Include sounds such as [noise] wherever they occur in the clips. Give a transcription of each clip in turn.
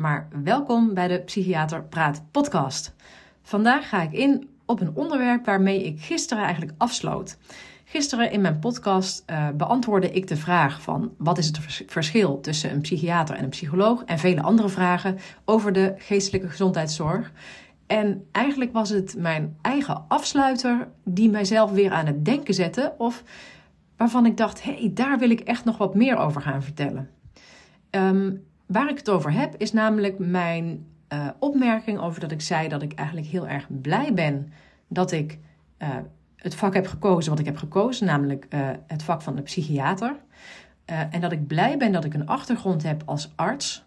Maar welkom bij de Psychiater Praat podcast. Vandaag ga ik in op een onderwerp waarmee ik gisteren eigenlijk afsloot. Gisteren in mijn podcast uh, beantwoordde ik de vraag van wat is het verschil tussen een psychiater en een psycholoog en vele andere vragen over de geestelijke gezondheidszorg. En eigenlijk was het mijn eigen afsluiter die mijzelf weer aan het denken zette of waarvan ik dacht, hé, hey, daar wil ik echt nog wat meer over gaan vertellen. Um, Waar ik het over heb, is namelijk mijn uh, opmerking over dat ik zei dat ik eigenlijk heel erg blij ben dat ik uh, het vak heb gekozen wat ik heb gekozen, namelijk uh, het vak van de psychiater. en dat ik blij ben dat ik een achtergrond heb als arts.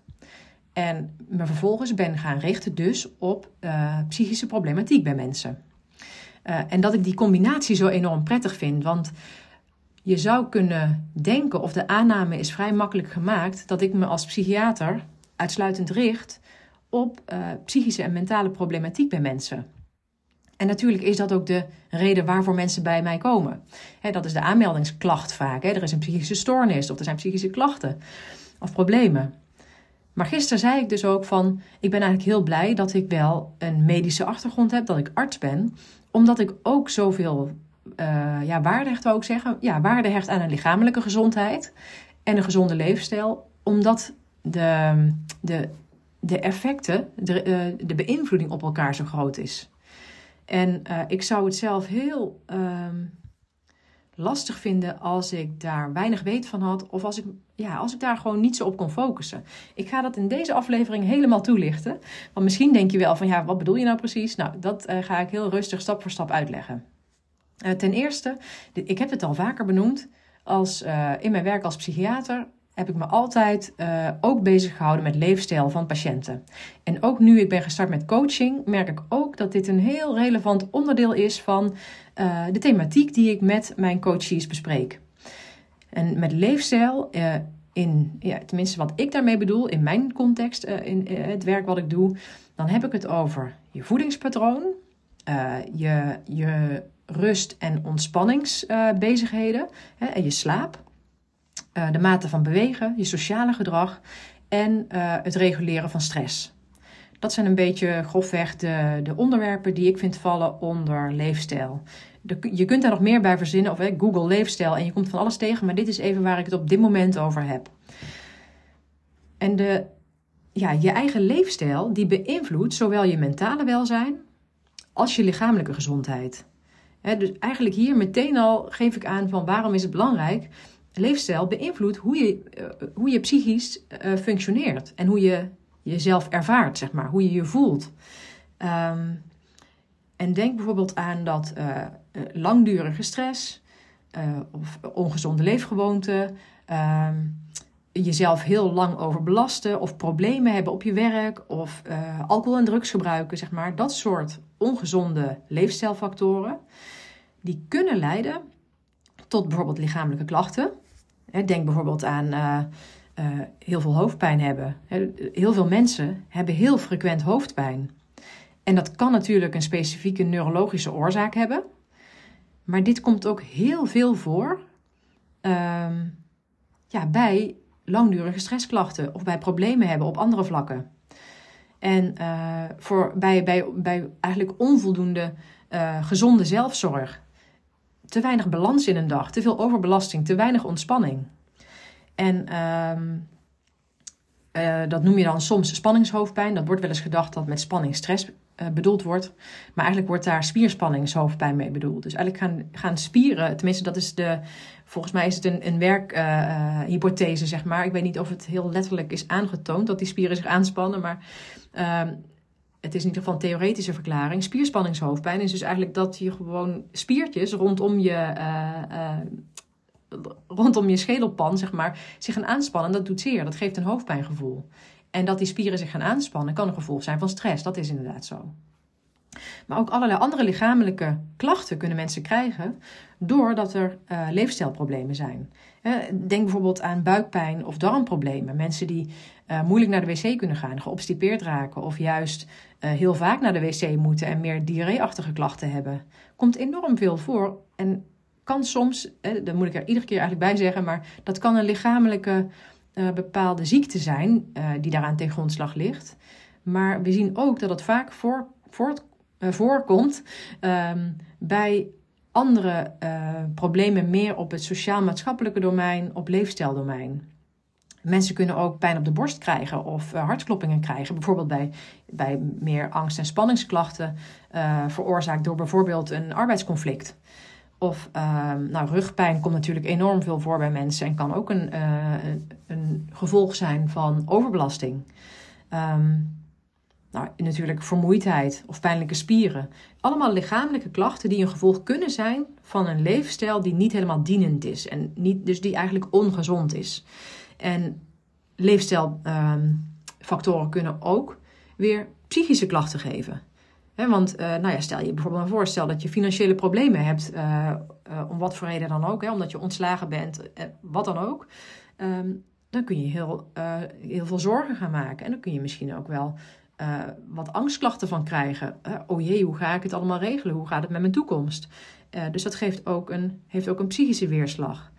En me vervolgens ben gaan richten dus op psychische problematiek bij mensen. en dat ik die combinatie zo enorm prettig vind. Want je zou kunnen denken, of de aanname is vrij makkelijk gemaakt, dat ik me als psychiater uitsluitend richt op uh, psychische en mentale problematiek bij mensen. En natuurlijk is dat ook de reden waarvoor mensen bij mij komen. dat is de aanmeldingsklacht vaak. er is een psychische stoornis of er zijn psychische klachten of problemen. Maar gisteren zei ik dus ook van, ik ben eigenlijk heel blij dat ik wel een medische achtergrond heb, dat ik arts ben, omdat ik ook zoveel uh, ja, waarde hecht, zeggen. Ja, waarde hecht aan een lichamelijke gezondheid en een gezonde leefstijl. Omdat de, de, de effecten, de, uh, de beïnvloeding op elkaar zo groot is. En uh, ik zou het zelf heel ehm, lastig vinden als ik daar weinig weet van had. Of als ik, ja, als ik daar gewoon niet zo op kon focussen. Ik ga dat in deze aflevering helemaal toelichten. Want misschien denk je wel van ja, wat bedoel je nou precies? Nou, dat ga ik heel rustig stap voor stap uitleggen. Uh, ten eerste, ik heb het al vaker benoemd, als, uh, in mijn werk als psychiater heb ik me altijd uh, ook bezig gehouden met leefstijl van patiënten. En ook nu ik ben gestart met coaching, merk ik ook dat dit een heel relevant onderdeel is van de thematiek die ik met mijn coaches bespreek. En met leefstijl, in, ja, tenminste wat ik daarmee bedoel, in mijn context, in het werk wat ik doe, dan heb ik het over je voedingspatroon, je, je rust- en ontspanningsbezigheden uh, en je slaap, uh, de mate van bewegen, je sociale gedrag en uh, het reguleren van stress. Dat zijn een beetje grofweg de, de onderwerpen die ik vind vallen onder leefstijl. Je kunt daar nog meer bij verzinnen, of Google leefstijl en je komt van alles tegen, maar dit is even waar ik het op dit moment over heb. En de, ja, je eigen leefstijl die beïnvloedt zowel je mentale welzijn als je lichamelijke gezondheid dus eigenlijk hier meteen al geef ik aan van waarom is het belangrijk. Leefstijl beïnvloedt hoe je, uh, hoe je psychisch uh, functioneert en hoe je jezelf ervaart, zeg maar, hoe je je voelt. Um, en denk bijvoorbeeld aan dat uh, langdurige stress of ongezonde leefgewoonten, um, jezelf heel lang overbelasten of problemen hebben op je werk of alcohol en drugs gebruiken, zeg maar, dat soort ongezonde leefstijlfactoren, die kunnen leiden tot bijvoorbeeld lichamelijke klachten. Denk bijvoorbeeld aan uh, uh, heel veel hoofdpijn hebben. Heel veel mensen hebben heel frequent hoofdpijn. En dat kan natuurlijk een specifieke neurologische oorzaak hebben. Maar dit komt ook heel veel voor uh, ja, bij langdurige stressklachten of bij problemen hebben op andere vlakken. En uh, voor, bij, bij, bij eigenlijk onvoldoende uh, gezonde zelfzorg. Te weinig balans in een dag, te veel overbelasting, te weinig ontspanning. En um, dat noem je dan soms spanningshoofdpijn. Dat wordt wel eens gedacht dat met spanning stress bedoeld wordt. Maar eigenlijk wordt daar spierspanningshoofdpijn mee bedoeld. Dus eigenlijk gaan, gaan spieren, tenminste dat is de, volgens mij is het een, een werkhypothese, zeg maar. Ik weet niet of het heel letterlijk is aangetoond dat die spieren zich aanspannen, maar ehm, het is in ieder geval een theoretische verklaring. Spierspanningshoofdpijn is dus eigenlijk dat je gewoon spiertjes rondom je, uh, rondom je schedelpan, zeg maar, zich gaan aanspannen. Dat doet zeer. Dat geeft een hoofdpijngevoel. En dat die spieren zich gaan aanspannen kan een gevolg zijn van stress. Dat is inderdaad zo. Maar ook allerlei andere lichamelijke klachten kunnen mensen krijgen doordat er uh, leefstijlproblemen zijn. Denk bijvoorbeeld aan buikpijn of darmproblemen. Mensen die uh, moeilijk naar de wc kunnen gaan, geobstipeerd raken of juist uh, heel vaak naar de wc moeten en meer diarreeachtige klachten hebben. Komt enorm veel voor en kan soms, eh, daar moet ik er iedere keer eigenlijk bij zeggen, maar dat kan een lichamelijke bepaalde ziekte zijn die daaraan ten grondslag ligt. Maar we zien ook dat het vaak voor, voor, voorkomt um, bij andere problemen meer op het sociaal-maatschappelijke domein, op leefstijldomein. Mensen kunnen ook pijn op de borst krijgen of hartkloppingen krijgen. Bijvoorbeeld bij, bij meer angst- en spanningsklachten. Veroorzaakt door bijvoorbeeld een arbeidsconflict. Of uh, nou, rugpijn komt natuurlijk enorm veel voor bij mensen. En kan ook een, uh, een gevolg zijn van overbelasting. Um, nou, natuurlijk vermoeidheid of pijnlijke spieren. Allemaal lichamelijke klachten die een gevolg kunnen zijn van een leefstijl die niet helemaal dienend is. En niet, dus die eigenlijk ongezond is. En leefstijlfactoren kunnen ook weer psychische klachten geven. Want uh, nou ja, stel je bijvoorbeeld een voorstel dat je financiële problemen hebt, uh, uh, om wat voor reden dan ook, omdat je ontslagen bent, wat dan ook. Um, dan kun je heel, heel veel zorgen gaan maken. En dan kun je misschien ook wel wat angstklachten van krijgen. oh jee, hoe ga ik het allemaal regelen? Hoe gaat het met mijn toekomst? dus dat geeft ook een, heeft ook een psychische weerslag.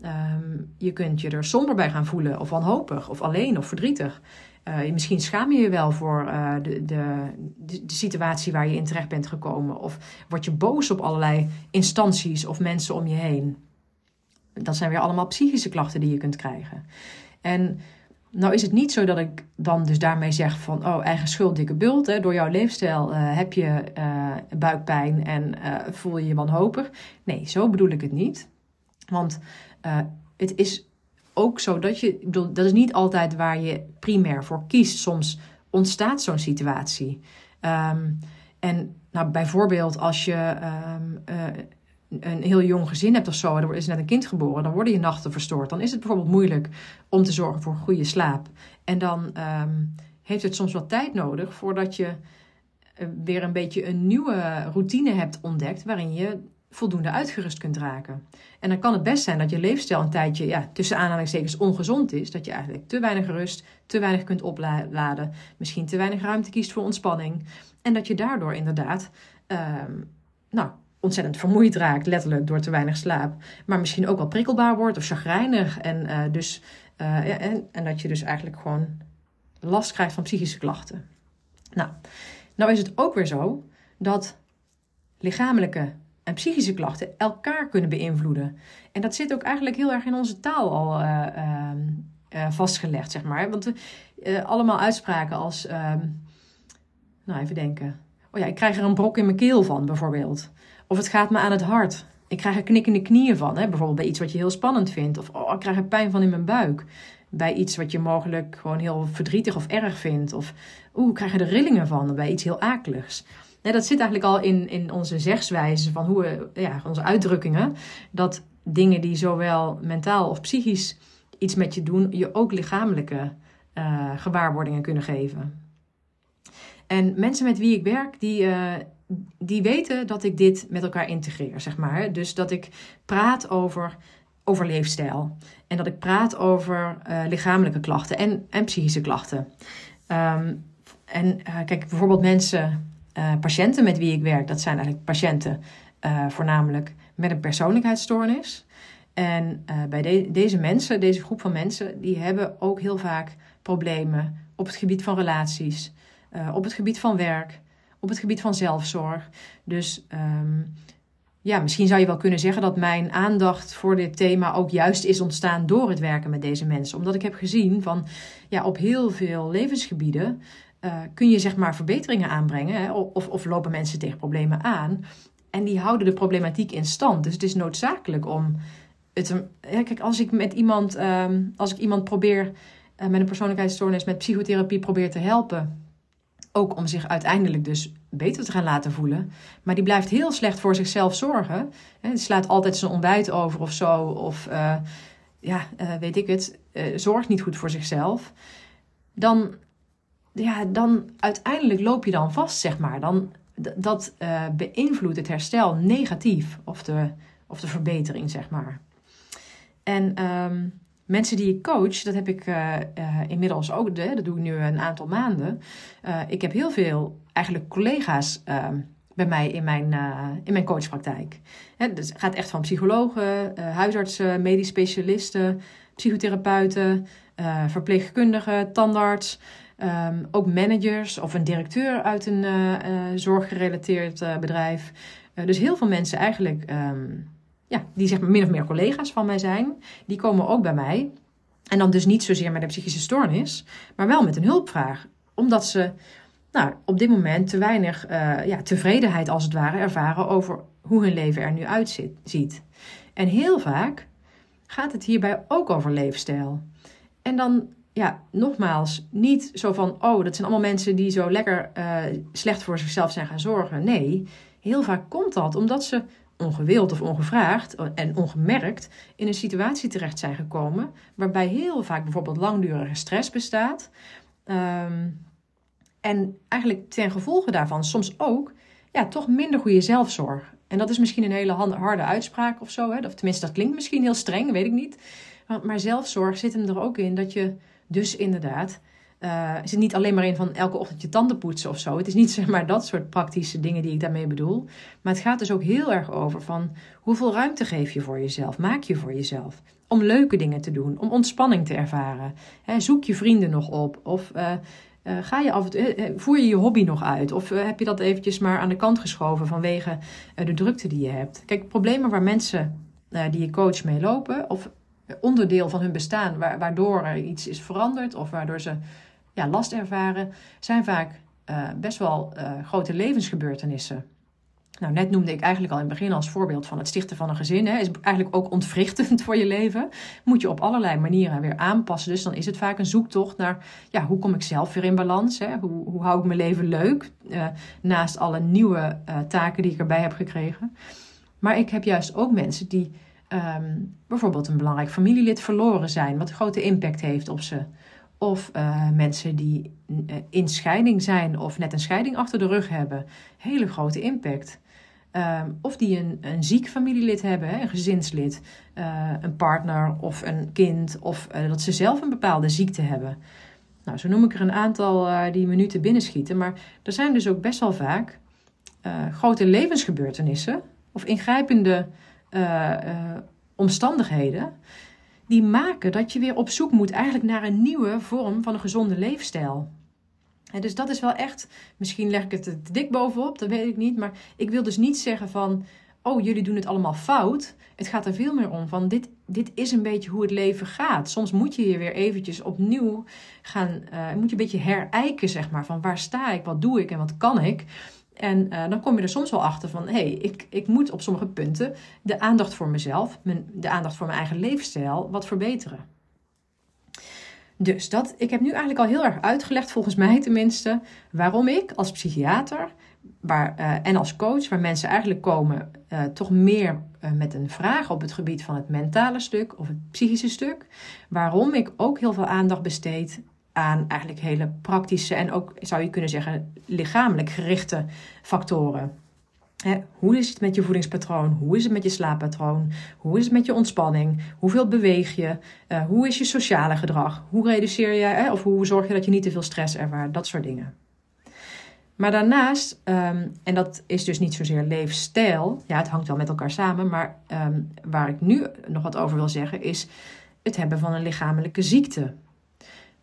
Ehm, je kunt je er somber bij gaan voelen, of wanhopig, of alleen, of verdrietig. Uh, misschien schaam je je wel voor uh, de, de, de, situatie waar je in terecht bent gekomen. Of word je boos op allerlei instanties of mensen om je heen. Dat zijn weer allemaal psychische klachten die je kunt krijgen. En nou is het niet zo dat ik dan dus daarmee zeg van... oh, eigen schuld, dikke bult. Hè. Door jouw leefstijl uh, heb je buikpijn en voel je je wanhopig. Nee, zo bedoel ik het niet. Want het is ook zo dat je, bedoel, dat is niet altijd waar je primair voor kiest. Soms ontstaat zo'n situatie. Um, en nou, bijvoorbeeld als je um, uh, een heel jong gezin hebt of zo, er is net een kind geboren, dan worden je nachten verstoord. Dan is het bijvoorbeeld moeilijk om te zorgen voor goede slaap. En dan um, heeft het soms wat tijd nodig voordat je eh, weer een beetje een nieuwe routine hebt ontdekt waarin je voldoende uitgerust kunt raken. En dan kan het best zijn dat je leefstijl een tijdje ja, tussen aanhalingstekens ongezond is. Dat je eigenlijk te weinig rust, te weinig kunt opladen, misschien te weinig ruimte kiest voor ontspanning. En dat je daardoor inderdaad um, nou, ontzettend vermoeid raakt, letterlijk door te weinig slaap. Maar misschien ook wel prikkelbaar wordt of chagrijnig. En, uh, dus, uh, en, en dat je dus eigenlijk gewoon last krijgt van psychische klachten. Nou, nou is het ook weer zo dat lichamelijke en psychische klachten elkaar kunnen beïnvloeden. En dat zit ook eigenlijk heel erg in onze taal al uh, uh, vastgelegd, zeg maar. Want uh, allemaal uitspraken als, ehm, nou even denken. Oh ja, ik krijg er een brok in mijn keel van, bijvoorbeeld. Of het gaat me aan het hart. Ik krijg er knikkende knieën van, hè? bijvoorbeeld bij iets wat je heel spannend vindt. Of oh, ik krijg er pijn van in mijn buik. Bij iets wat je mogelijk gewoon heel verdrietig of erg vindt. Of oeh, ik krijg er de rillingen van bij iets heel akeligs dat zit eigenlijk al in, in onze zegswijze van hoe we, ja, onze uitdrukkingen. Dat dingen die zowel mentaal of psychisch iets met je doen, je ook lichamelijke uh, gewaarwordingen kunnen geven. En mensen met wie ik werk, die, uh, die weten dat ik dit met elkaar integreer, zeg maar. Dus dat ik praat over, over leefstijl. En dat ik praat over uh, lichamelijke klachten en, en psychische klachten. Um, en kijk, bijvoorbeeld mensen uh, patiënten met wie ik werk, dat zijn eigenlijk patiënten uh, voornamelijk met een persoonlijkheidsstoornis. En uh, bij de, deze mensen, deze groep van mensen, die hebben ook heel vaak problemen op het gebied van relaties, op het gebied van werk, op het gebied van zelfzorg. Dus um, ja, misschien zou je wel kunnen zeggen dat mijn aandacht voor dit thema ook juist is ontstaan door het werken met deze mensen. Omdat ik heb gezien van ja, op heel veel levensgebieden uh, kun je zeg maar verbeteringen aanbrengen. Hè, of, of lopen mensen tegen problemen aan. En die houden de problematiek in stand. Dus het is noodzakelijk om het. Kijk, als ik met iemand, um, als ik iemand probeer uh, met een persoonlijkheidsstoornis met psychotherapie probeer te helpen. Ook om zich uiteindelijk dus beter te gaan laten voelen. Maar die blijft heel slecht voor zichzelf zorgen. Die slaat altijd zijn ontbijt over of zo. Of uh, ja, weet ik het. zorgt niet goed voor zichzelf. Dan, ja, dan uiteindelijk loop je dan vast, zeg maar. Dan, dat uh, beïnvloedt het herstel negatief. Of de, of de verbetering, zeg maar. En um, mensen die ik coach, dat heb ik uh, uh, inmiddels ook, dat doe ik nu een aantal maanden. ik heb heel veel eigenlijk collega's ehm, bij mij in mijn, in mijn coachpraktijk. Dus het gaat echt van psychologen, huisartsen, medisch specialisten, psychotherapeuten, verpleegkundigen, tandarts. Um, ook managers of een directeur uit een uh, uh, zorggerelateerd uh, bedrijf. dus heel veel mensen eigenlijk, um, ja, die zeg maar min of meer collega's van mij zijn, die komen ook bij mij. En dan dus niet zozeer met een psychische stoornis, maar wel met een hulpvraag. Omdat ze nou, op dit moment te weinig ja, tevredenheid als het ware ervaren over hoe hun leven er nu uitziet. En heel vaak gaat het hierbij ook over leefstijl. En dan ja, nogmaals, niet zo van, oh, dat zijn allemaal mensen die zo lekker uh, slecht voor zichzelf zijn gaan zorgen. Nee, heel vaak komt dat omdat ze ongewild of ongevraagd en ongemerkt in een situatie terecht zijn gekomen waarbij heel vaak bijvoorbeeld langdurige stress bestaat. Um, en eigenlijk ten gevolge daarvan soms ook ja, toch minder goede zelfzorg. En dat is misschien een hele harde uitspraak of zo. Hè? Of tenminste, dat klinkt misschien heel streng, weet ik niet. Maar zelfzorg zit hem er ook in dat je dus inderdaad, uh, is het niet alleen maar in van elke ochtend je tanden poetsen of zo. Het is niet [laughs] zeg maar dat soort praktische dingen die ik daarmee bedoel. Maar het gaat dus ook heel erg over van hoeveel ruimte geef je voor jezelf, maak je voor jezelf. Om leuke dingen te doen, om ontspanning te ervaren. zoek je vrienden nog op of... Uh, uh, ga je af en voer je je hobby nog uit? Of heb je dat eventjes maar aan de kant geschoven vanwege de drukte die je hebt? Kijk, problemen waar mensen die je coach mee lopen, of onderdeel van hun bestaan, waardoor er iets is veranderd of waardoor ze ja, last ervaren, zijn vaak uh, best wel uh, grote levensgebeurtenissen. Nou, net noemde ik eigenlijk al in het begin als voorbeeld van het stichten van een gezin. Hè, is eigenlijk ook ontwrichtend [laughs] voor je leven. Moet je op allerlei manieren weer aanpassen. Dus dan is het vaak een zoektocht naar ja, hoe kom ik zelf weer in balans? Hè? Hoe, hoe hou ik mijn leven leuk? Uh, naast alle nieuwe taken die ik erbij heb gekregen. Maar ik heb juist ook mensen die um, bijvoorbeeld een belangrijk familielid verloren zijn, wat een grote impact heeft op ze. Of uh, mensen die uh, in scheiding zijn of net een scheiding achter de rug hebben, hele grote impact. Um, of die een, een ziek familielid hebben, een gezinslid, uh, een partner of een kind, of dat ze zelf een bepaalde ziekte hebben. Nou, zo noem ik er een aantal die minuten binnenschieten. Maar er zijn dus ook best wel vaak grote levensgebeurtenissen of ingrijpende omstandigheden, die maken dat je weer op zoek moet eigenlijk naar een nieuwe vorm van een gezonde leefstijl. En dus dat is wel echt, misschien leg ik het te dik bovenop, dat weet ik niet, maar ik wil dus niet zeggen van, oh jullie doen het allemaal fout. Het gaat er veel meer om van, dit, dit is een beetje hoe het leven gaat. Soms moet je je weer eventjes opnieuw gaan, uh, moet je een beetje herijken, zeg maar, van waar sta ik, wat doe ik en wat kan ik. En uh, dan kom je er soms wel achter van, hé, hey, ik, ik moet op sommige punten de aandacht voor mezelf, mijn, de aandacht voor mijn eigen leefstijl wat verbeteren. Dus dat, ik heb nu eigenlijk al heel erg uitgelegd, volgens mij tenminste, waarom ik als psychiater waar, uh, en als coach, waar mensen eigenlijk komen uh, toch meer met een vraag op het gebied van het mentale stuk of het psychische stuk, waarom ik ook heel veel aandacht besteed aan eigenlijk hele praktische en ook zou je kunnen zeggen lichamelijk gerichte factoren. hoe is het met je voedingspatroon? Hoe is het met je slaappatroon? Hoe is het met je ontspanning? Hoeveel beweeg je? Uh, hoe is je sociale gedrag? Hoe reduceer je of hoe zorg je dat je niet te veel stress ervaart? Dat soort dingen. Maar daarnaast, um, en dat is dus niet zozeer leefstijl, ja, het hangt wel met elkaar samen, maar um, waar ik nu nog wat over wil zeggen, is het hebben van een lichamelijke ziekte.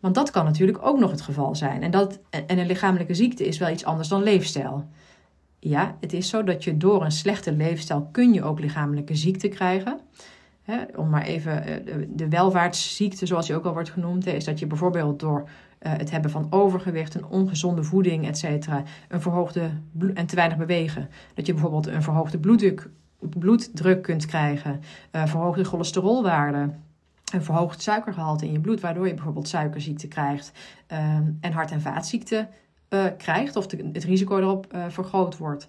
Want dat kan natuurlijk ook nog het geval zijn. En, dat, en een lichamelijke ziekte is wel iets anders dan leefstijl. ja, het is zo dat je door een slechte leefstijl kun je ook lichamelijke ziekte krijgen. Om maar even eh, de welvaartsziekte, zoals die ook al wordt genoemd, is dat je bijvoorbeeld door eh, het hebben van overgewicht, een ongezonde voeding, et cetera, een verhoogde en te weinig bewegen, dat je bijvoorbeeld een verhoogde bloeddruk, bloeddruk kunt krijgen, uh, verhoogde cholesterolwaarden, een verhoogd suikergehalte in je bloed, waardoor je bijvoorbeeld suikerziekte krijgt en hart- en vaatziekten krijgt, of het risico erop vergroot wordt.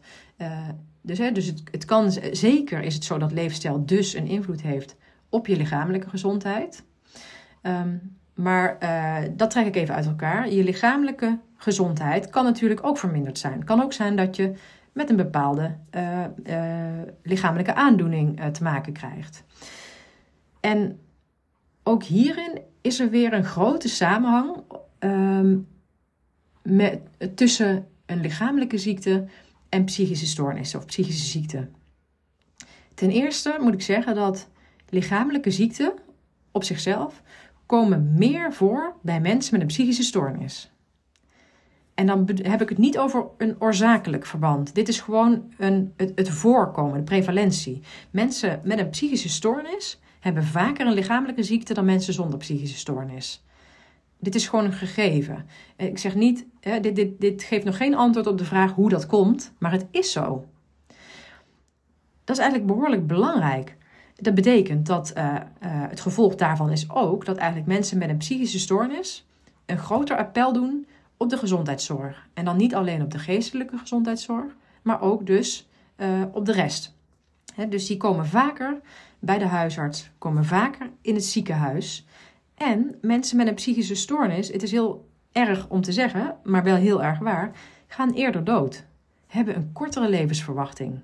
Dus, hè, dus het, het kan zeker is het zo dat leefstijl dus een invloed heeft op je lichamelijke gezondheid. Um, maar dat trek ik even uit elkaar. Je lichamelijke gezondheid kan natuurlijk ook verminderd zijn. Het kan ook zijn dat je met een bepaalde lichamelijke aandoening te maken krijgt. En ook hierin is er weer een grote samenhang um, met, tussen een lichamelijke ziekte en psychische stoornissen of psychische ziekten. Ten eerste moet ik zeggen dat lichamelijke ziekten op zichzelf komen meer voor bij mensen met een psychische stoornis. En dan heb ik het niet over een oorzakelijk verband. Dit is gewoon een, het, het voorkomen, de prevalentie. Mensen met een psychische stoornis hebben vaker een lichamelijke ziekte dan mensen zonder psychische stoornis. Dit is gewoon een gegeven. Eh, ik zeg niet, dit, dit, dit geeft nog geen antwoord op de vraag hoe dat komt, maar het is zo. Dat is eigenlijk behoorlijk belangrijk. Dat betekent dat uh, uh, het gevolg daarvan is ook dat eigenlijk mensen met een psychische stoornis een groter appel doen op de gezondheidszorg. En dan niet alleen op de geestelijke gezondheidszorg, maar ook dus op de rest. dus die komen vaker bij de huisarts, komen vaker in het ziekenhuis. En mensen met een psychische stoornis, het is heel erg om te zeggen, maar wel heel erg waar, gaan eerder dood, hebben een kortere levensverwachting.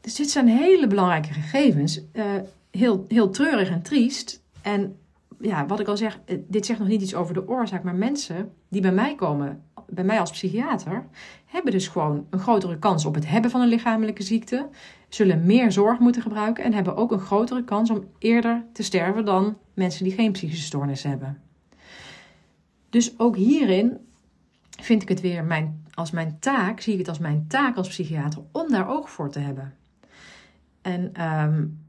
Dus dit zijn hele belangrijke gegevens. Uh, heel, heel treurig en triest. En ja, wat ik al zeg, eh, dit zegt nog niet iets over de oorzaak, maar mensen die bij mij komen, bij mij als psychiater, hebben dus gewoon een grotere kans op het hebben van een lichamelijke ziekte, zullen meer zorg moeten gebruiken en hebben ook een grotere kans om eerder te sterven dan mensen die geen psychische stoornis hebben. Dus ook hierin vind ik het weer mijn, als mijn taak, zie ik het als mijn taak als psychiater om daar oog voor te hebben. En um,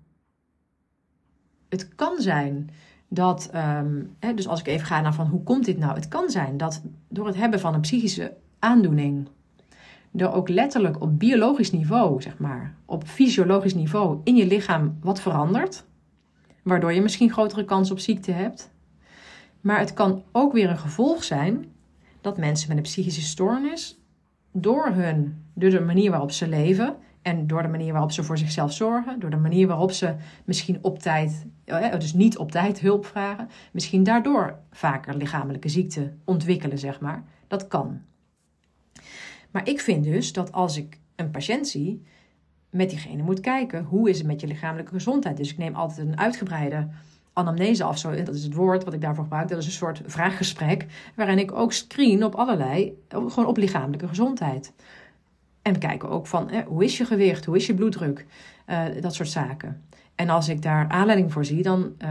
het kan zijn dat, um, hè, dus als ik even ga naar van hoe komt dit nou? Het kan zijn dat door het hebben van een psychische aandoening, er ook letterlijk op biologisch niveau, zeg maar, op fysiologisch niveau in je lichaam wat verandert, waardoor je misschien grotere kans op ziekte hebt. Maar het kan ook weer een gevolg zijn dat mensen met een psychische stoornis door hun, door de manier waarop ze leven en door de manier waarop ze voor zichzelf zorgen, door de manier waarop ze misschien op tijd, dus niet op tijd hulp vragen, misschien daardoor vaker lichamelijke ziekte ontwikkelen, zeg maar. Dat kan. Maar ik vind dus dat als ik een patiënt zie, met diegene moet kijken hoe is het met je lichamelijke gezondheid. Dus ik neem altijd een uitgebreide anamnese af, zo, dat is het woord wat ik daarvoor gebruik. Dat is een soort vraaggesprek waarin ik ook screen op allerlei, gewoon op lichamelijke gezondheid. En kijken ook van hoe is je gewicht, hoe is je bloeddruk, uh, dat soort zaken. En als ik daar aanleiding voor zie, dan uh,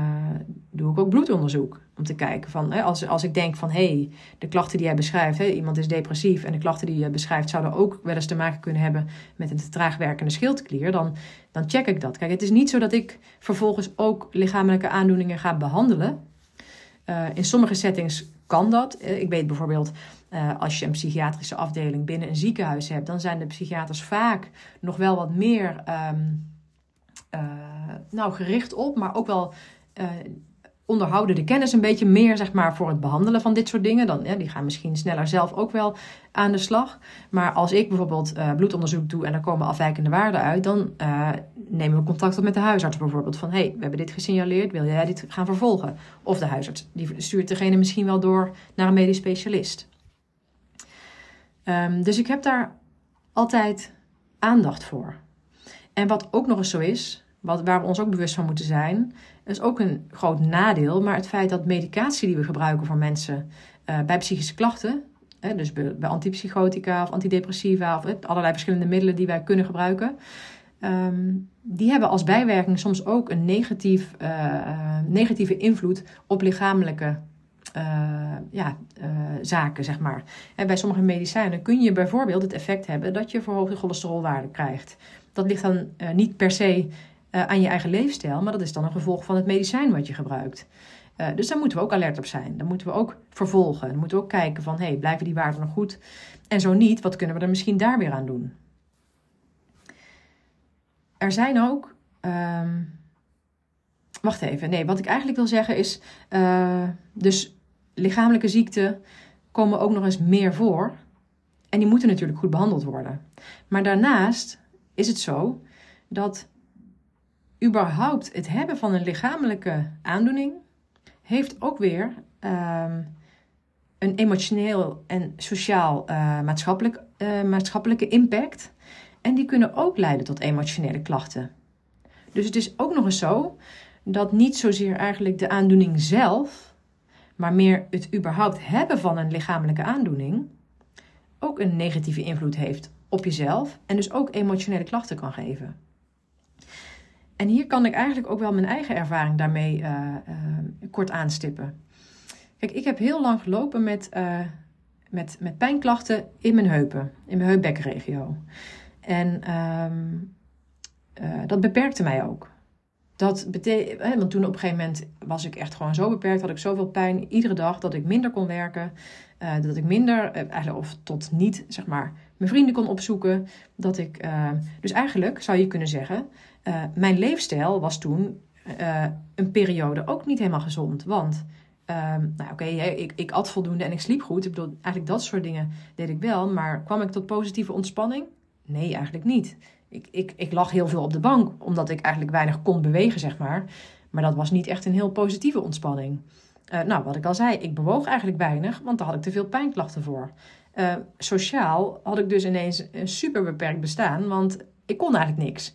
doe ik ook bloedonderzoek. Om te kijken van, als, als ik denk van hé, hey, de klachten die jij beschrijft, iemand is depressief en de klachten die je beschrijft zouden ook wel eens te maken kunnen hebben met een te traag werkende schildklier, dan, dan check ik dat. Kijk, het is niet zo dat ik vervolgens ook lichamelijke aandoeningen ga behandelen. Uh, in sommige settings kan dat. Ik weet bijvoorbeeld, uh, als je een psychiatrische afdeling binnen een ziekenhuis hebt, dan zijn de psychiaters vaak nog wel wat meer um, uh, nou, gericht op, maar ook wel uh, onderhouden de kennis een beetje meer zeg maar, voor het behandelen van dit soort dingen. Dan, ja, die gaan misschien sneller zelf ook wel aan de slag. Maar als ik bijvoorbeeld bloedonderzoek doe en er komen afwijkende waarden uit, dan nemen we contact op met de huisarts bijvoorbeeld. Van hé, hey, we hebben dit gesignaleerd, wil jij dit gaan vervolgen? Of de huisarts die stuurt degene misschien wel door naar een medisch specialist. Um, dus ik heb daar altijd aandacht voor. En wat ook nog eens zo is, wat, waar we ons ook bewust van moeten zijn, is ook een groot nadeel. Maar het feit dat medicatie die we gebruiken voor mensen uh, bij psychische klachten, hè, dus bij, antipsychotica of antidepressiva of allerlei verschillende middelen die wij kunnen gebruiken, um, die hebben als bijwerking soms ook een negatief, uh, negatieve invloed op lichamelijke ja, zaken, zeg maar. En bij sommige medicijnen kun je bijvoorbeeld het effect hebben dat je verhoogde cholesterolwaarde krijgt. Dat ligt dan niet per se aan je eigen leefstijl, maar dat is dan een gevolg van het medicijn wat je gebruikt. dus daar moeten we ook alert op zijn. Dan moeten we ook vervolgen. Dan moeten we ook kijken van, hey, blijven die waarden nog goed? En zo niet, wat kunnen we er misschien daar weer aan doen? Er zijn ook. Ehm, wacht even. Nee, wat ik eigenlijk wil zeggen is. Dus lichamelijke ziekten komen ook nog eens meer voor. En die moeten natuurlijk goed behandeld worden. Maar daarnaast is het zo dat überhaupt het hebben van een lichamelijke aandoening heeft ook weer um, een emotioneel en sociaal uh, maatschappelijk, uh, maatschappelijke impact. En die kunnen ook leiden tot emotionele klachten. Dus het is ook nog eens zo dat niet zozeer eigenlijk de aandoening zelf, maar meer het überhaupt hebben van een lichamelijke aandoening, ook een negatieve invloed heeft op jezelf en dus ook emotionele klachten kan geven. En hier kan ik eigenlijk ook wel mijn eigen ervaring daarmee uh, uh, kort aanstippen. Kijk, ik heb heel lang gelopen met, uh, met, met pijnklachten in mijn heupen, in mijn heupbekkenregio. En uh, dat beperkte mij ook. Dat betekent, want toen op een gegeven moment was ik echt gewoon zo beperkt, had ik zoveel pijn iedere dag dat ik minder kon werken, uh, dat ik minder, eigenlijk of tot niet, zeg maar, mijn vrienden kon opzoeken. Dat ik, dus eigenlijk zou je kunnen zeggen, mijn leefstijl was toen een periode ook niet helemaal gezond. Want Um, nou oké, ik, ik at voldoende en ik sliep goed. Ik bedoel, eigenlijk dat soort dingen deed ik wel. Maar kwam ik tot positieve ontspanning? Nee, eigenlijk niet. Ik, ik, ik lag heel veel op de bank, omdat ik eigenlijk weinig kon bewegen, zeg maar. Maar dat was niet echt een heel positieve ontspanning. Uh, nou, wat ik al zei, ik bewoog eigenlijk weinig, want daar had ik te veel pijnklachten voor. Uh, sociaal had ik dus ineens een super beperkt bestaan, want ik kon eigenlijk niks.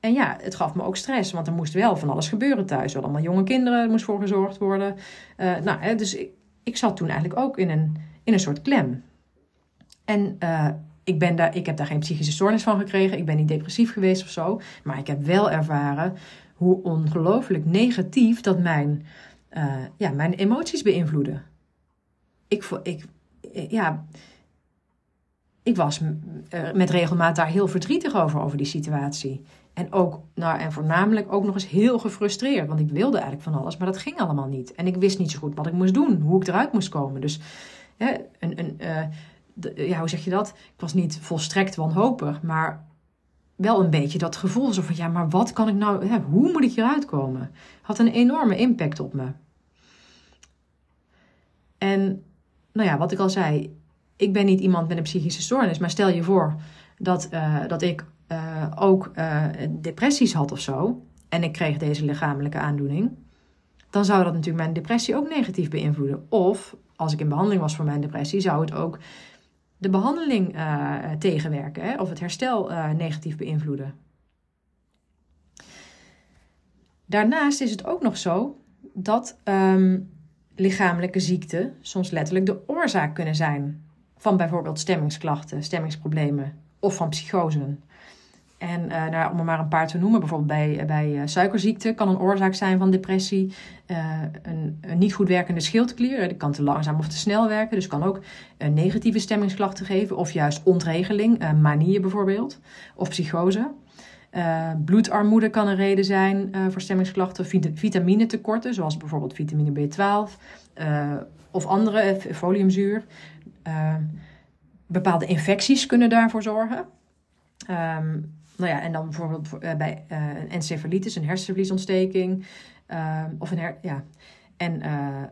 En ja, het gaf me ook stress, want er moest wel van alles gebeuren thuis. Er allemaal jonge kinderen, er moest voor gezorgd worden. Uh, nou, dus ik, ik zat toen eigenlijk ook in een, in een soort klem. En ik, ben daar, ik heb daar geen psychische stoornis van gekregen. Ik ben niet depressief geweest of zo. Maar ik heb wel ervaren hoe ongelooflijk negatief dat mijn, uh, ja, mijn emoties beïnvloeden. Ik, ik, ja, ik was met regelmaat daar heel verdrietig over, over die situatie. En ook, nou, en voornamelijk ook nog eens heel gefrustreerd. Want ik wilde eigenlijk van alles, maar dat ging allemaal niet. En ik wist niet zo goed wat ik moest doen, hoe ik eruit moest komen. Dus hè, een, een, ja, hoe zeg je dat? Ik was niet volstrekt wanhopig, maar wel een beetje dat gevoel zo van, ja, maar wat kan ik nou, hè, hoe moet ik hieruit komen? Had een enorme impact op me. En, nou ja, wat ik al zei, ik ben niet iemand met een psychische stoornis, maar stel je voor dat, uh, dat ik uh, ook uh, depressies had of zo, en ik kreeg deze lichamelijke aandoening, dan zou dat natuurlijk mijn depressie ook negatief beïnvloeden. Of als ik in behandeling was voor mijn depressie, zou het ook de behandeling uh, tegenwerken hè, of het herstel negatief beïnvloeden. Daarnaast is het ook nog zo dat um, lichamelijke ziekten soms letterlijk de oorzaak kunnen zijn van bijvoorbeeld stemmingsklachten, stemmingsproblemen of van psychosen. En uh, nou, om er maar een paar te noemen, bijvoorbeeld bij, bij uh, suikerziekte kan een oorzaak zijn van depressie. Uh, een, een, niet goed werkende schildklier, die kan te langzaam of te snel werken. Dus kan ook negatieve stemmingsklachten geven. Of juist ontregeling, manie bijvoorbeeld. Of psychose. bloedarmoede kan een reden zijn voor stemmingsklachten. Vit vitaminetekorten, zoals bijvoorbeeld vitamine B12. of andere, foliumzuur. bepaalde infecties kunnen daarvoor zorgen. Um, nou ja, en dan bijvoorbeeld uh, bij een encefalitis, een hersenvliesontsteking. Uh, of een her ja. En uh,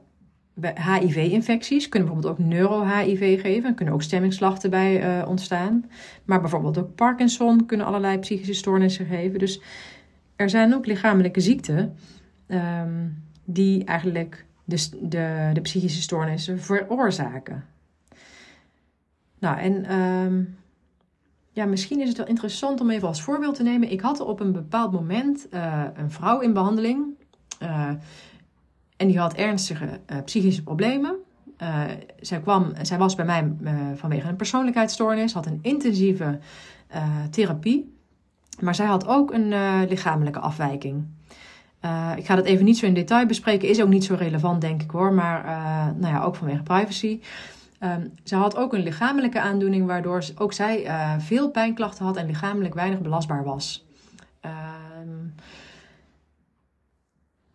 bij HIV-infecties kunnen bijvoorbeeld ook neuro-HIV geven. Er kunnen ook stemmingsklachten bij ontstaan. Maar bijvoorbeeld ook Parkinson kunnen allerlei psychische stoornissen geven. Dus er zijn ook lichamelijke ziekten um, die eigenlijk de, de, de psychische stoornissen veroorzaken. Nou, en um, ja, misschien is het wel interessant om even als voorbeeld te nemen. Ik had op een bepaald moment uh, een vrouw in behandeling. Uh, en die had ernstige uh, psychische problemen. zij, kwam, zij was bij mij vanwege een persoonlijkheidsstoornis, had een intensieve therapie. Maar zij had ook een lichamelijke afwijking. Ik ga dat even niet zo in detail bespreken, is ook niet zo relevant, denk ik hoor, maar nou ja, ook vanwege privacy. Um, ze had ook een lichamelijke aandoening, waardoor ook zij uh, veel pijnklachten had en lichamelijk weinig belastbaar was. Um,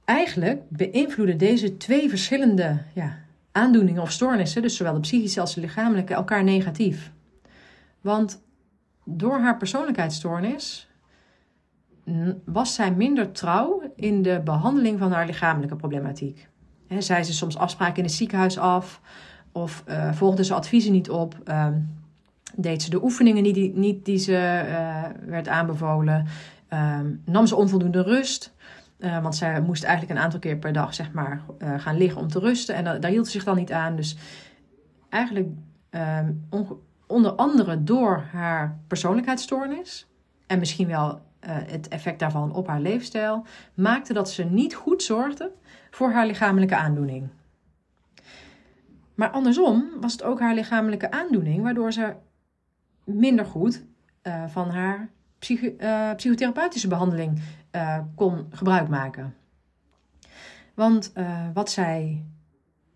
eigenlijk beïnvloeden deze twee verschillende ja, aandoeningen of stoornissen, dus zowel de psychische als de lichamelijke, elkaar negatief. Want door haar persoonlijkheidsstoornis was zij minder trouw in de behandeling van haar lichamelijke problematiek. He, zei ze soms afspraken in het ziekenhuis af of uh, volgde ze adviezen niet op, uh, deed ze de oefeningen niet die, niet die ze uh, werd aanbevolen, ehm, nam ze onvoldoende rust. Uh, want zij moest eigenlijk een aantal keer per dag zeg maar, gaan liggen om te rusten. En daar hield ze zich dan niet aan. Dus eigenlijk ehm, onder andere door haar persoonlijkheidsstoornis. En misschien wel het effect daarvan op haar leefstijl maakte dat ze niet goed zorgde voor haar lichamelijke aandoening. Maar andersom was het ook haar lichamelijke aandoening waardoor ze minder goed uh, van haar uh, psychotherapeutische behandeling kon gebruik maken. Want wat zij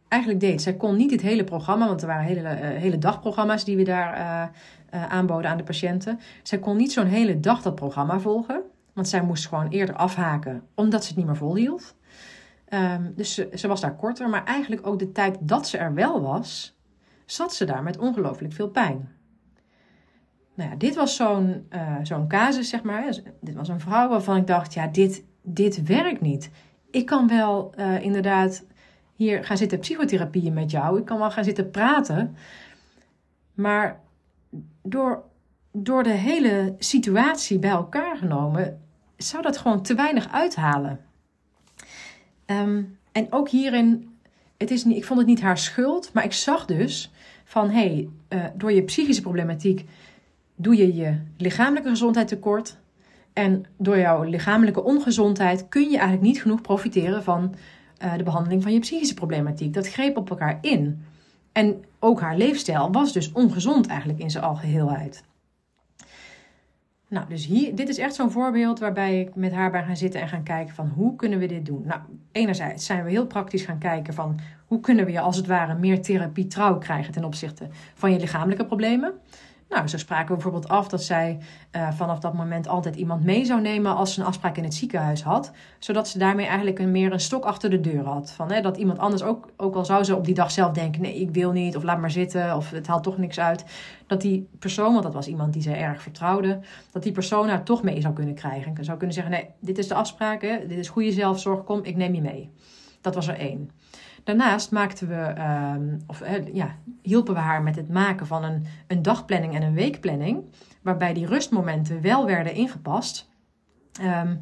eigenlijk deed, zij kon niet het hele programma, want er waren hele, hele dagprogramma's die we daar aanboden aan de patiënten. Zij kon niet zo'n hele dag dat programma volgen, want zij moest gewoon eerder afhaken, omdat ze het niet meer volhield. Um, dus ze, was daar korter, maar eigenlijk ook de tijd dat ze er wel was, zat ze daar met ongelooflijk veel pijn. Nou ja, dit was zo'n uh, zo'n casus, zeg maar. Dit was een vrouw waarvan ik dacht, ja, dit, dit werkt niet. Ik kan wel uh, inderdaad hier gaan zitten psychotherapie met jou. Ik kan wel gaan zitten praten. Maar door, door de hele situatie bij elkaar genomen, zou dat gewoon te weinig uithalen. Um, en ook hierin, het is niet, ik vond het niet haar schuld, maar ik zag dus van hé, hey, uh, door je psychische problematiek doe je je lichamelijke gezondheid tekort. En door jouw lichamelijke ongezondheid kun je eigenlijk niet genoeg profiteren van uh, de behandeling van je psychische problematiek. Dat greep op elkaar in. En ook haar leefstijl was dus ongezond eigenlijk in zijn algeheelheid. Nou, dus hier, dit is echt zo'n voorbeeld waarbij ik met haar ben gaan zitten en gaan kijken van hoe kunnen we dit doen. Nou, enerzijds zijn we heel praktisch gaan kijken van hoe kunnen we je als het ware meer therapie trouw krijgen ten opzichte van je lichamelijke problemen. Nou, zo spraken bijvoorbeeld af dat zij uh, vanaf dat moment altijd iemand mee zou nemen als ze een afspraak in het ziekenhuis had. Zodat ze daarmee eigenlijk een, meer een stok achter de deur had. Van, hè, dat iemand anders ook, ook al zou ze op die dag zelf denken: nee, ik wil niet, of laat maar zitten, of het haalt toch niks uit. Dat die persoon, want dat was iemand die zij erg vertrouwde, dat die persoon haar toch mee zou kunnen krijgen. En zou kunnen zeggen: nee, dit is de afspraak, hè, dit is goede zelfzorg, kom, ik neem je mee. Dat was er één. Daarnaast maakten we, um, of, ja, hielpen we haar met het maken van een, een dagplanning en een weekplanning, waarbij die rustmomenten wel werden ingepast. Um,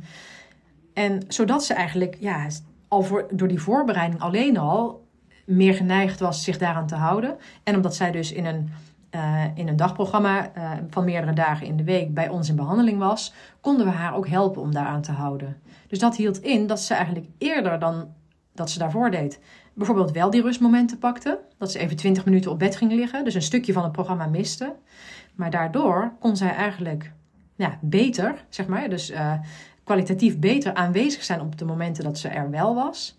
en zodat ze eigenlijk ja, al voor, door die voorbereiding alleen al meer geneigd was zich daaraan te houden. En omdat zij dus in een, uh, in een dagprogramma uh, van meerdere dagen in de week bij ons in behandeling was, konden we haar ook helpen om daaraan te houden. Dus dat hield in dat ze eigenlijk eerder dan dat ze daarvoor deed, bijvoorbeeld wel die rustmomenten pakte. Dat ze even 20 minuten op bed ging liggen, dus een stukje van het programma miste. Maar daardoor kon zij eigenlijk ja, beter, zeg maar, dus uh, kwalitatief beter aanwezig zijn op de momenten dat ze er wel was.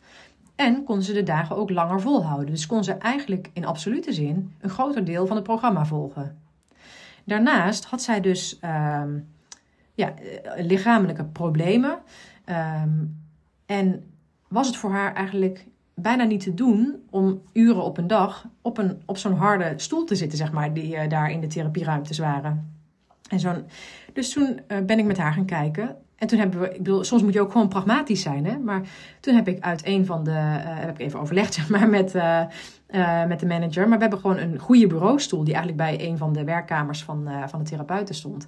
En kon ze de dagen ook langer volhouden. Dus kon ze eigenlijk in absolute zin een groter deel van het programma volgen. Daarnaast had zij dus uh, ja, eh, lichamelijke problemen. Um, en was het voor haar eigenlijk bijna niet te doen om uren op een dag op, een, op zo'n harde stoel te zitten, zeg maar, die uh, daar in de therapieruimtes waren. En zo'n, dus toen uh, ben ik met haar gaan kijken. En toen hebben we, ik bedoel, soms moet je ook gewoon pragmatisch zijn, hè. Maar toen heb ik uit een van de, uh, heb ik even overlegd, [laughs] zeg maar, met, met de manager. Maar we hebben gewoon een goede bureaustoel, die eigenlijk bij een van de werkkamers van, van de therapeuten stond.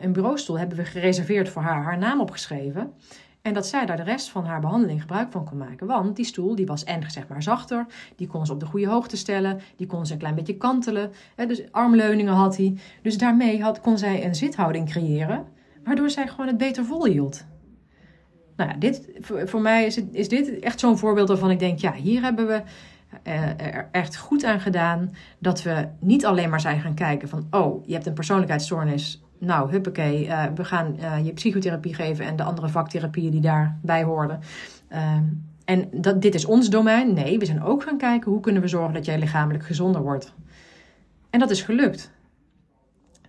een bureaustoel hebben we gereserveerd voor haar, haar naam opgeschreven. En dat zij daar de rest van haar behandeling gebruik van kon maken. Want die stoel die was en zeg maar zachter. Die kon ze op de goede hoogte stellen. Die kon ze een klein beetje kantelen. Dus armleuningen had hij. Dus daarmee had, kon zij een zithouding creëren. Waardoor zij gewoon het beter volhield. Nou ja, dit, voor, mij is, is dit echt zo'n voorbeeld waarvan ik denk... Ja, hier hebben we uh, er echt goed aan gedaan... dat we niet alleen maar zijn gaan kijken van... Oh, je hebt een persoonlijkheidsstoornis nou, huppakee, uh, we gaan uh, je psychotherapie geven en de andere vaktherapieën die daarbij hoorden. Uh, en dat, dit is ons domein. Nee, we zijn ook gaan kijken hoe kunnen we zorgen dat jij lichamelijk gezonder wordt. En dat is gelukt.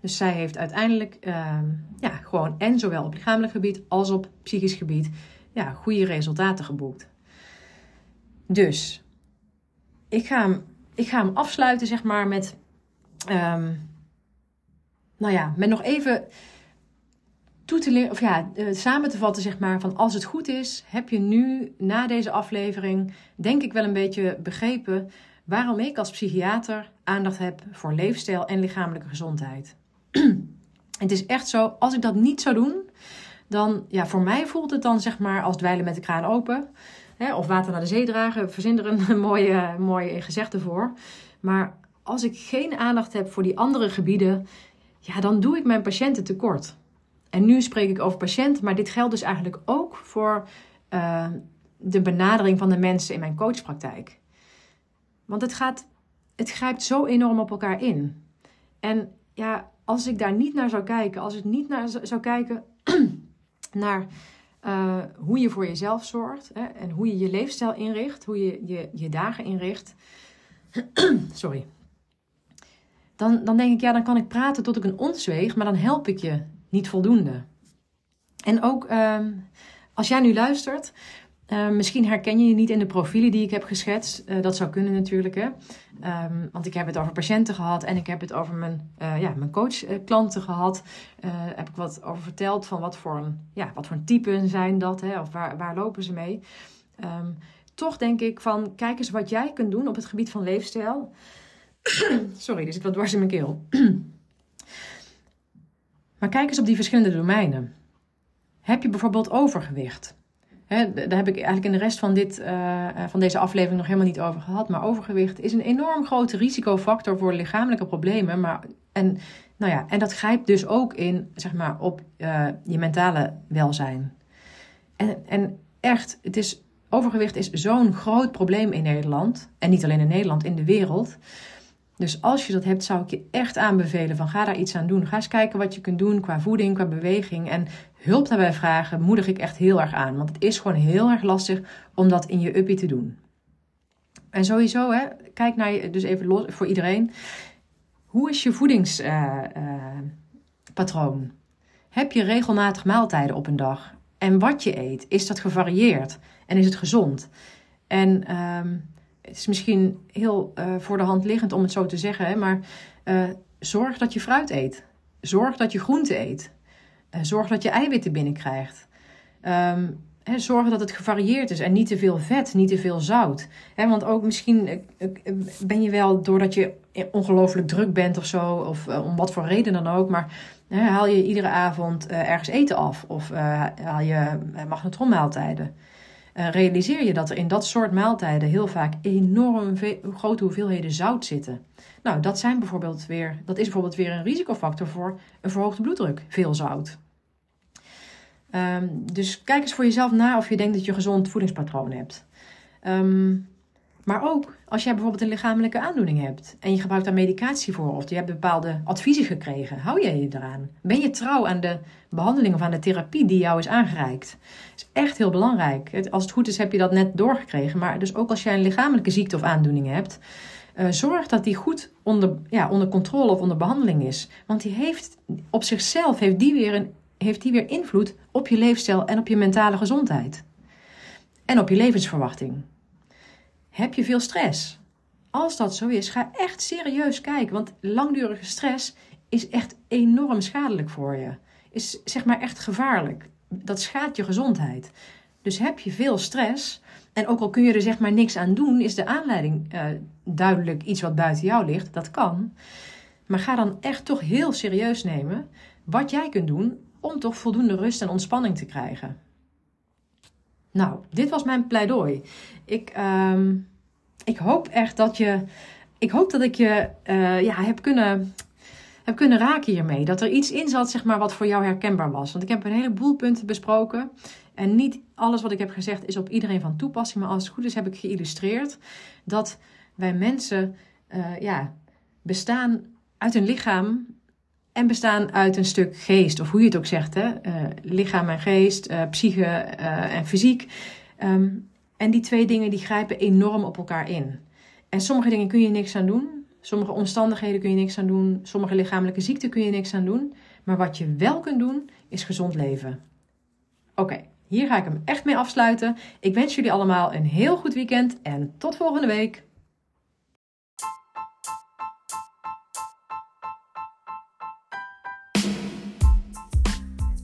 Dus zij heeft uiteindelijk ehm, ja, gewoon en zowel op lichamelijk gebied als op psychisch gebied ja, goede resultaten geboekt. Dus ik ga hem, ik ga hem afsluiten, zeg maar, met. Um, nou ja, met nog even toe te leren, of ja, eh, samen te vatten, zeg maar, van als het goed is, heb je nu na deze aflevering, denk ik wel een beetje begrepen waarom ik als psychiater aandacht heb voor leefstijl en lichamelijke gezondheid. [clears throat] het is echt zo, als ik dat niet zou doen, dan, ja, voor mij voelt het dan zeg maar als dweilen met de kraan open. Hè, of water naar de zee dragen, verzin er een [laughs] mooie, mooie gezegde voor. Maar als ik geen aandacht heb voor die andere gebieden, ja, dan doe ik mijn patiënten tekort. En nu spreek ik over patiënten, maar dit geldt dus eigenlijk ook voor uh, de benadering van de mensen in mijn coachpraktijk. Want het, gaat, het grijpt zo enorm op elkaar in. En ja, als ik daar niet naar zou kijken, als ik niet naar zou kijken [clears throat] naar uh, hoe je voor jezelf zorgt hè, en hoe je je leefstijl inricht, hoe je je, je dagen inricht. [clears throat] Sorry. Dan, dan denk ik, ja, dan kan ik praten tot ik een ons weeg, maar dan help ik je niet voldoende. En ook uh, als jij nu luistert, uh, misschien herken je je niet in de profielen die ik heb geschetst. Uh, dat zou kunnen natuurlijk. Hè? Um, want ik heb het over patiënten gehad en ik heb het over mijn, uh, ja, mijn coachklanten gehad. heb ik wat over verteld van wat voor een, ja, wat voor een typen zijn dat? Hè? Of waar, waar lopen ze mee? Toch denk ik van, kijk eens wat jij kunt doen op het gebied van leefstijl. [clears throat] Sorry, er zit wat dwars in mijn keel. [clears throat] maar kijk eens op die verschillende domeinen. Heb je bijvoorbeeld overgewicht? daar heb ik eigenlijk in de rest van, dit, uh, van deze aflevering nog helemaal niet over gehad. Maar overgewicht is een enorm grote risicofactor voor lichamelijke problemen. Maar, en, nou ja, en dat grijpt dus ook in zeg maar, op uh, je mentale welzijn. En, en echt, het is, overgewicht is zo'n groot probleem in Nederland. En niet alleen in Nederland, in de wereld. Dus als je dat hebt, zou ik je echt aanbevelen van ga daar iets aan doen. Ga eens kijken wat je kunt doen qua voeding, qua beweging. En hulp daarbij vragen, moedig ik echt heel erg aan. Want het is gewoon heel erg lastig om dat in je uppie te doen. En sowieso, hè, kijk naar je, dus even los voor iedereen. Hoe is je voedingspatroon? Uh, uh, Heb je regelmatig maaltijden op een dag? En wat je eet, is dat gevarieerd? En is het gezond? En um, het is misschien heel uh, voor de hand liggend om het zo te zeggen, hè, maar uh, zorg dat je fruit eet. Zorg dat je groente eet. Uh, zorg dat je eiwitten binnenkrijgt. Um, hè, zorg dat het gevarieerd is en niet te veel vet, niet te veel zout. Hè, want ook misschien ben je wel doordat je ongelooflijk druk bent of zo, of om wat voor reden dan ook, maar haal je iedere avond ergens eten af of haal je magnetronmaaltijden. Uh, realiseer je dat er in dat soort maaltijden heel vaak enorm grote hoeveelheden zout zitten. Nou, dat, zijn bijvoorbeeld weer, dat is bijvoorbeeld weer een risicofactor voor een verhoogde bloeddruk, veel zout. Um, dus kijk eens voor jezelf na of je denkt dat je gezond voedingspatroon hebt. Um, maar ook als jij bijvoorbeeld een lichamelijke aandoening hebt en je gebruikt daar medicatie voor of je hebt bepaalde adviezen gekregen, hou jij je eraan? Ben je trouw aan de behandeling of aan de therapie die jou is aangereikt? Dat is echt heel belangrijk. Als het goed is heb je dat net doorgekregen, maar dus ook als jij een lichamelijke ziekte of aandoening hebt, uh, zorg dat die goed onder, ja, onder controle of onder behandeling is. Want die heeft op zichzelf heeft die weer, een, heeft die weer invloed op je leefstijl en op je mentale gezondheid. En op je levensverwachting. Heb je veel stress? Als dat zo is, ga echt serieus kijken. Want langdurige stress is echt enorm schadelijk voor je. Is zeg maar echt gevaarlijk. Dat schaadt je gezondheid. Dus heb je veel stress, en ook al kun je er zeg maar niks aan doen, is de aanleiding uh, duidelijk iets wat buiten jou ligt. Dat kan. Maar ga dan echt toch heel serieus nemen wat jij kunt doen om toch voldoende rust en ontspanning te krijgen. Nou, dit was mijn pleidooi. Ik, uh, ik hoop echt dat je. Ik hoop dat ik je uh, ja, heb kunnen heb kunnen raken hiermee. Dat er iets in zat, zeg maar, wat voor jou herkenbaar was. Want ik heb een heleboel punten besproken. En niet alles wat ik heb gezegd is op iedereen van toepassing. Maar als het goed is, heb ik geïllustreerd dat wij mensen uh, ja, bestaan uit een lichaam en bestaan uit een stuk geest, of hoe je het ook zegt, hè? Uh, lichaam en geest, uh, psyche en fysiek. Um, en die twee dingen die grijpen enorm op elkaar in. En sommige dingen kun je niks aan doen, sommige omstandigheden kun je niks aan doen, sommige lichamelijke ziekten kun je niks aan doen. Maar wat je wel kunt doen, is gezond leven. Oké, hier ga ik hem echt mee afsluiten. Ik wens jullie allemaal een heel goed weekend en tot volgende week.